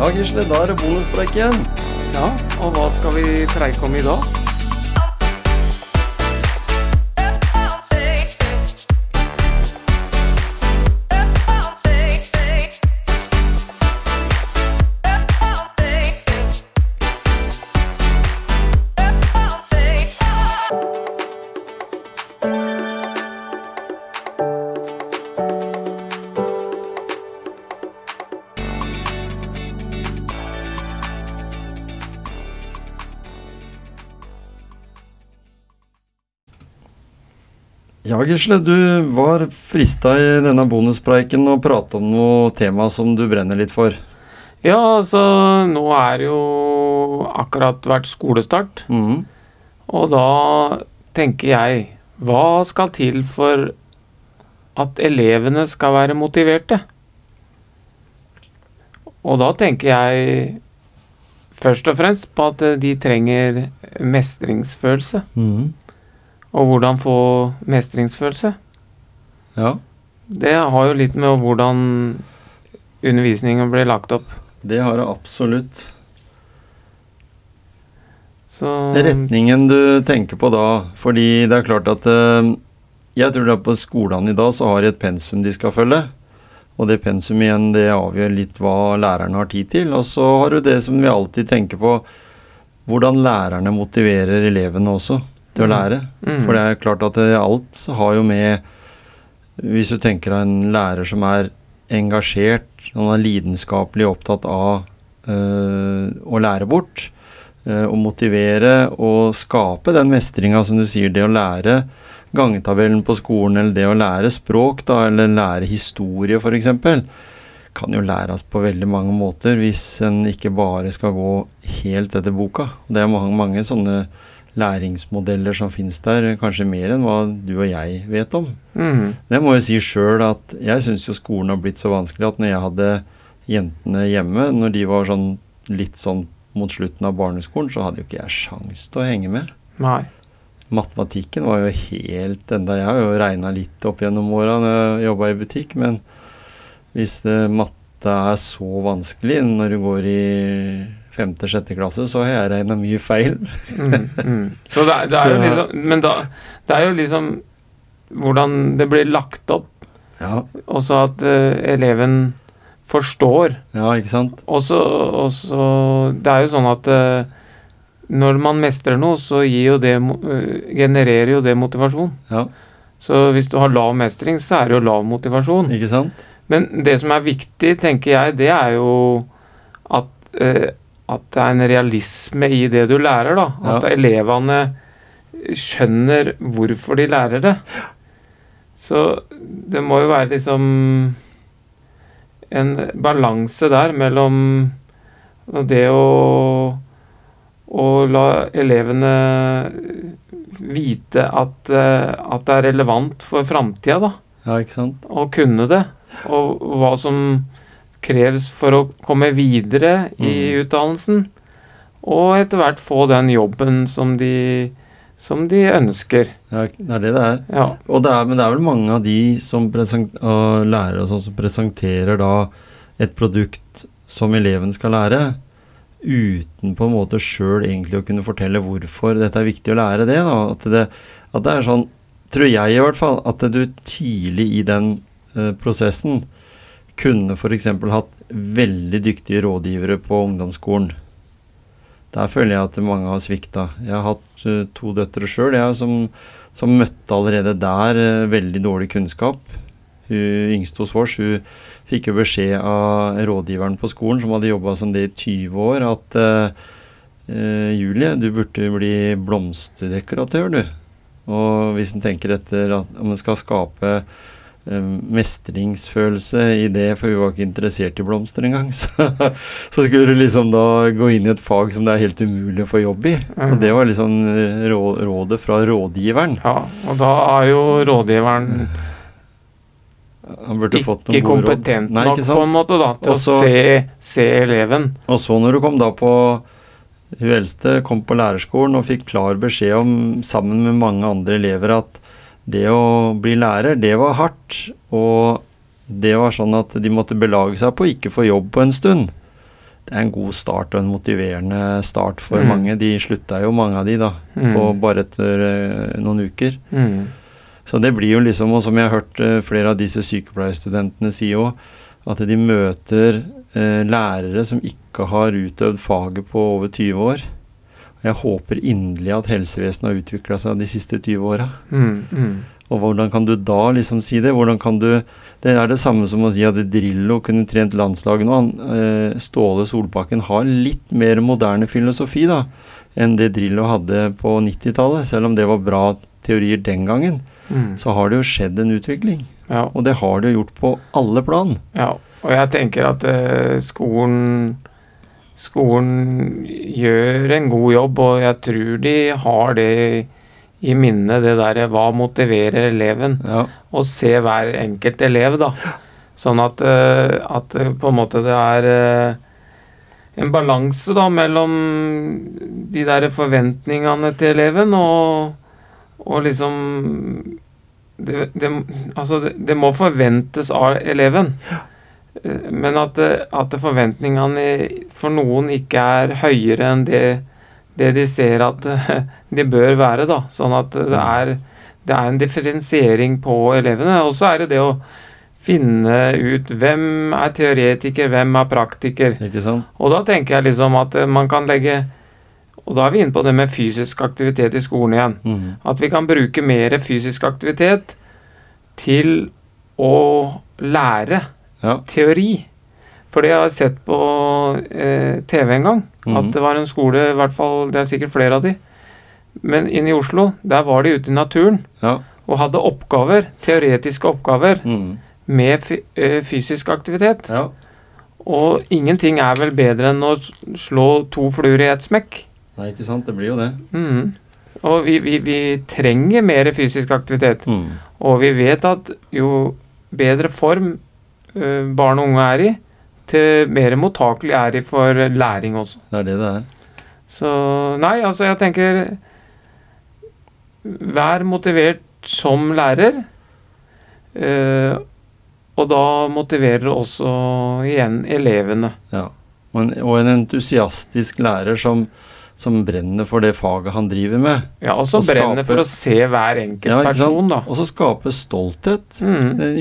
Ja, Gisle, da er det bonuspreik igjen. Ja, og hva skal vi preike om i dag? Ja, Gisle, du var frista i denne bonuspreiken å prate om noe tema som du brenner litt for. Ja, altså, nå er jo akkurat vært skolestart, Mm. og da tenker jeg Hva skal til for at elevene skal være motiverte? Og da tenker jeg først og fremst på at de trenger mestringsfølelse. Mhm. Og hvordan få mestringsfølelse? Ja, Det har jo litt med hvordan undervisningen blir lagt opp. det har det absolutt. Så Retningen du tenker på da, fordi det er klart at eh, Jeg tror at på skolene i dag så har de et pensum de skal følge. Og det pensum igjen, det avgjør litt hva lærerne har tid til. Og så har du det som vi alltid tenker på, hvordan lærerne motiverer elevene også til å Mhm. lære. Mm. For det er klart at alt har jo med Hvis du tenker deg en lærer som er engasjert, han er lidenskapelig opptatt av øh, å lære bort, øh, å motivere og skape den mestringa, som du sier, det å lære gangetabellen på skolen, eller det å lære språk, da, eller lære historie, f.eks., kan jo læres på veldig mange måter hvis en ikke bare skal gå helt etter boka. Det er mange, mange sånne læringsmodeller som finnes der, kanskje mer enn hva du og jeg vet om. Mm. Jeg må jo si sjøl at jeg syns jo skolen har blitt så vanskelig at når jeg hadde jentene hjemme, når de var sånn litt sånn mot slutten av barneskolen, så hadde jo ikke jeg sjans til å henge med. Nei. Matematikken var jo helt enda Jeg har jo regna litt opp gjennom åra når jeg jobba i butikk, men hvis eh, matte er så vanskelig når du går i femte-sjette klasse, så har jeg regna mye feil. Mm, mm. Så det, er- det er jo liksom Men da Det er jo liksom hvordan det blir lagt opp, Ja, også at uh, eleven forstår. ja ikke sant? Og så Det er jo sånn at uh, når man mestrer noe, så gir jo det eh, genererer jo det motivasjon. Ja, Så hvis du har lav mestring, så er det jo lav motivasjon. ikke sant? Men det som er viktig, tenker jeg, det er jo at, eh, at det er en realisme i det du lærer, da. At Ja. elevene skjønner hvorfor de lærer det. Så det må jo være liksom en balanse der mellom det å å la elevene vite at, at det er relevant for framtida, da Ja, ikke sant? å kunne det, og hva som kreves for å komme videre i Mm. utdannelsen, og etter hvert få den jobben som de, som de ønsker. Ja, det er det det er. Ja. Og det er, men det er vel mange av de som og lærere sånn som presenterer da et produkt som eleven skal lære, uten på en måte sjøl egentlig å kunne fortelle hvorfor dette er viktig å lære det. Da. At, det at det er sånn, tror jeg i hvert fall, at du tidlig i den uh, prosessen kunne f.eks. hatt veldig dyktige rådgivere på ungdomsskolen. Der føler jeg at mange har svikta. Jeg har hatt eh, to døtre sjøl som, som møtte allerede der eh, veldig dårlig kunnskap. Hun yngste hos oss hun fikk jo beskjed av rådgiveren på skolen, som hadde jobba som det i 20 år, at uh, Julie, du burde bli blomsterdekoratør, du. Og hvis en tenker etter at om en skal skape mestringsfølelse i det, for vi var ikke interessert i blomster engang, så, så skulle du liksom da gå inn i et fag som det er helt umulig å få jobb i. Og det var liksom eh, rådet fra rådgiveren. ja, og da er jo rådgiveren ikke kompetent Nei, nok på en måte da, til Også- å se, se eleven. Og så når du kom da på Hun eldste kom på lærerskolen og fikk klar beskjed om, sammen med mange andre elever, at det å bli lærer, det var hardt. Og det var sånn at de måtte belage seg på å ikke få jobb på en stund. det er en god start og en motiverende start for Mm. mange. De slutta jo, mange av de, da, Mm. på bare etter eh, noen uker. Mm. Så det blir jo liksom, og som jeg har hørt eh, flere av disse sykepleierstudentene si òg, at de møter eh, lærere som ikke har utøvd faget på over 20 år. Jeg håper inderlig at helsevesenet har utvikla seg de siste 20 åra. Mm. Mm. Og hvordan kan du da liksom si det? Hvordan kan du Det er det samme som å si at Drillo kunne trent landslaget nå. Han, eh, Ståle Solbakken har litt mer moderne filosofi da enn det Drillo hadde på 90-tallet. Selv om det var bra teorier den gangen, Mm. så har det jo skjedd en utvikling. Ja. Og det har det jo gjort på alle plan. Ja, og jeg tenker at eh, skolen Skolen gjør en god jobb, og jeg tror de har det i minne, det derre hva motiverer eleven. Ja, Og se hver enkelt elev, da. Sånn at, eh, at eh, på en måte det er eh, en balanse da mellom de der forventningene til eleven og, og liksom det, det, altså det, det må forventes av eleven. Eh, Men at, at forventningene for noen ikke er høyere enn det, det de ser at eh, de bør være. da, Sånn at det er, det er en differensiering på elevene. Og så er det det å finne ut hvem er teoretiker, hvem er praktiker. Og da tenker jeg liksom at eh, man kan legge Og da er vi inne på det med fysisk aktivitet i skolen igjen. Mm. At vi kan bruke mer fysisk aktivitet til å lære Ja. teori. Fordi jeg har sett på eh, TV en gang. mm. At det var en skole, i hvert fall det er sikkert flere av de. Men inne i Oslo, der var de ute i naturen Ja. og hadde oppgaver, teoretiske oppgaver, mm. med eh, fysisk aktivitet. ja. Og ingenting er vel bedre enn å slå to fluer i ett smekk. Nei, ikke sant. Det blir jo det. Mm. Og vi, vi, vi trenger mer fysisk aktivitet. Mhm. Og vi vet at jo bedre form barn og unge er i, til mer mottakelig er de for læring også. Det er det det er. Så nei, altså jeg tenker Vær motivert som lærer. eh, og da motiverer det også igjen elevene. Ja. Og en, og en entusiastisk lærer som, som brenner for det faget han driver med. Ja, og som Og brenner skape- for å se hver enkelt Ja, person, da. Og så skape stolthet. Mm. En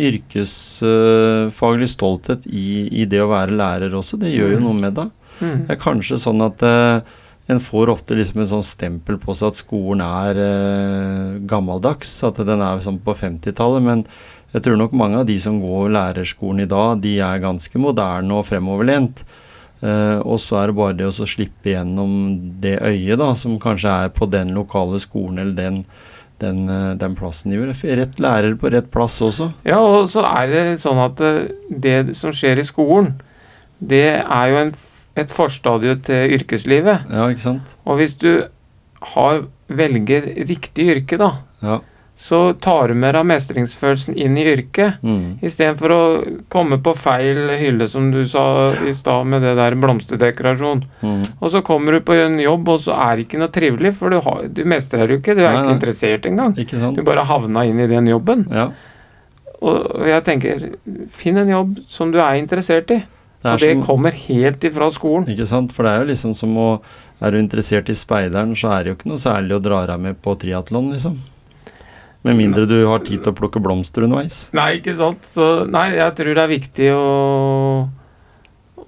yrkesfaglig stolthet i, i det å være lærer også. Det gjør jo Mm. noe med deg. Mm. Det er kanskje sånn at eh, en får ofte liksom en sånn stempel på seg at skolen er eh, gammeldags, at den er sånn på 50-tallet. Men jeg tror nok mange av de som går lærerskolen i dag, de er ganske moderne og fremoverlent. Eh, og så er det bare det å slippe gjennom det øyet da, som kanskje er på den lokale skolen eller den, den, eh, den plassen de gjør. Rett lærer på rett plass også. Ja, og så er det sånn at eh, det som skjer i skolen, det er jo en, et forstadie til yrkeslivet. Ja, ikke sant? Og hvis du har, velger riktig yrke, da, Ja. Så tar du med deg mestringsfølelsen inn i yrket. Mm. Istedenfor å komme på feil hylle, som du sa i stad med det der blomsterdekorasjon. Mm. Og så kommer du på en jobb, og så er det ikke noe trivelig, for du, har, du mestrer jo ikke. Du er Nei, ikke nei. interessert engang. Ikke? Du bare havna inn i den jobben. Ja. Og jeg tenker, finn en jobb som du er interessert i. Det og det som- kommer helt ifra skolen. Ikke sant? For det er jo liksom som å Er du interessert i speideren, så er det jo ikke noe særlig å dra deg med på triatlon, liksom. Med mindre du har tid til å plukke blomster underveis. Nei, ikke sant. Så nei, jeg tror det er viktig å,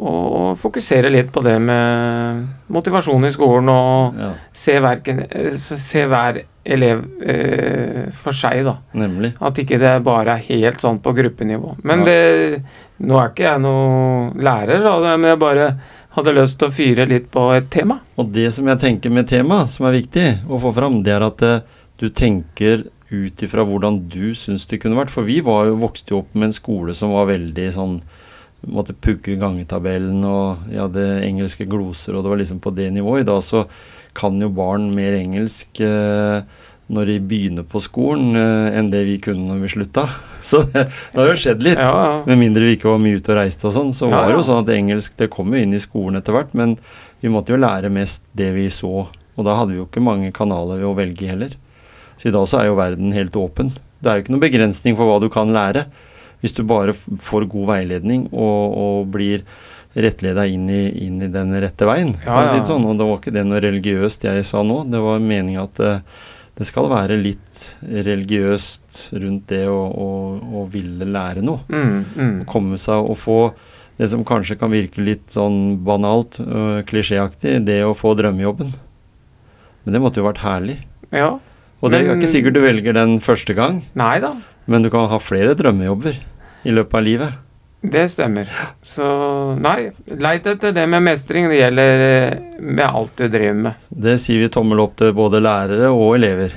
å fokusere litt på det med motivasjon i skolen, og Ja, se, hverken, eh, se hver elev eh, for seg, da. nemlig. At ikke det bare er helt sånn på gruppenivå. Men Ja. det Nå er ikke jeg noe lærer, da, men jeg bare hadde lyst til å fyre litt på et tema. Og det som jeg tenker med tema, som er viktig å få fram, det er at eh, du tenker ut ifra hvordan du syns det kunne vært. For vi var jo vokste jo opp med en skole som var veldig sånn Måtte pugge gangetabellen, og vi hadde engelske gloser, og det var liksom på det nivået. I dag så kan jo barn mer engelsk eh, når de begynner på skolen, eh, enn det vi kunne når vi slutta. Så det, det har jo skjedd litt. Ja, ja. Med mindre vi ikke var mye ute og reiste og sånn, så Ja, var det jo sånn at engelsk det kom jo inn i skolen etter hvert, men vi måtte jo lære mest det vi så, og da hadde vi jo ikke mange kanaler ved å velge heller. Så i dag så er jo verden helt åpen. Det er jo ikke noen begrensning for hva du kan lære. Hvis du bare får god veiledning og, og blir rettleda inn i, inn i den rette veien. Ja, ja. sånn. Og det var ikke det noe religiøst jeg sa nå. Det var meninga at det, det skal være litt religiøst rundt det å, å, å ville lære noe. Mm, mm. Komme seg og få det som kanskje kan virke litt sånn banalt, øh, klisjéaktig, det å få drømmejobben. Men det måtte jo vært herlig. Ja. Og det er jo ikke sikkert du velger den første gang, Nei da. men du kan ha flere drømmejobber i løpet av livet. Det stemmer. Så nei, leit etter det med mestring. Det gjelder eh, med alt du driver med. Det sier vi tommel opp til både lærere og elever.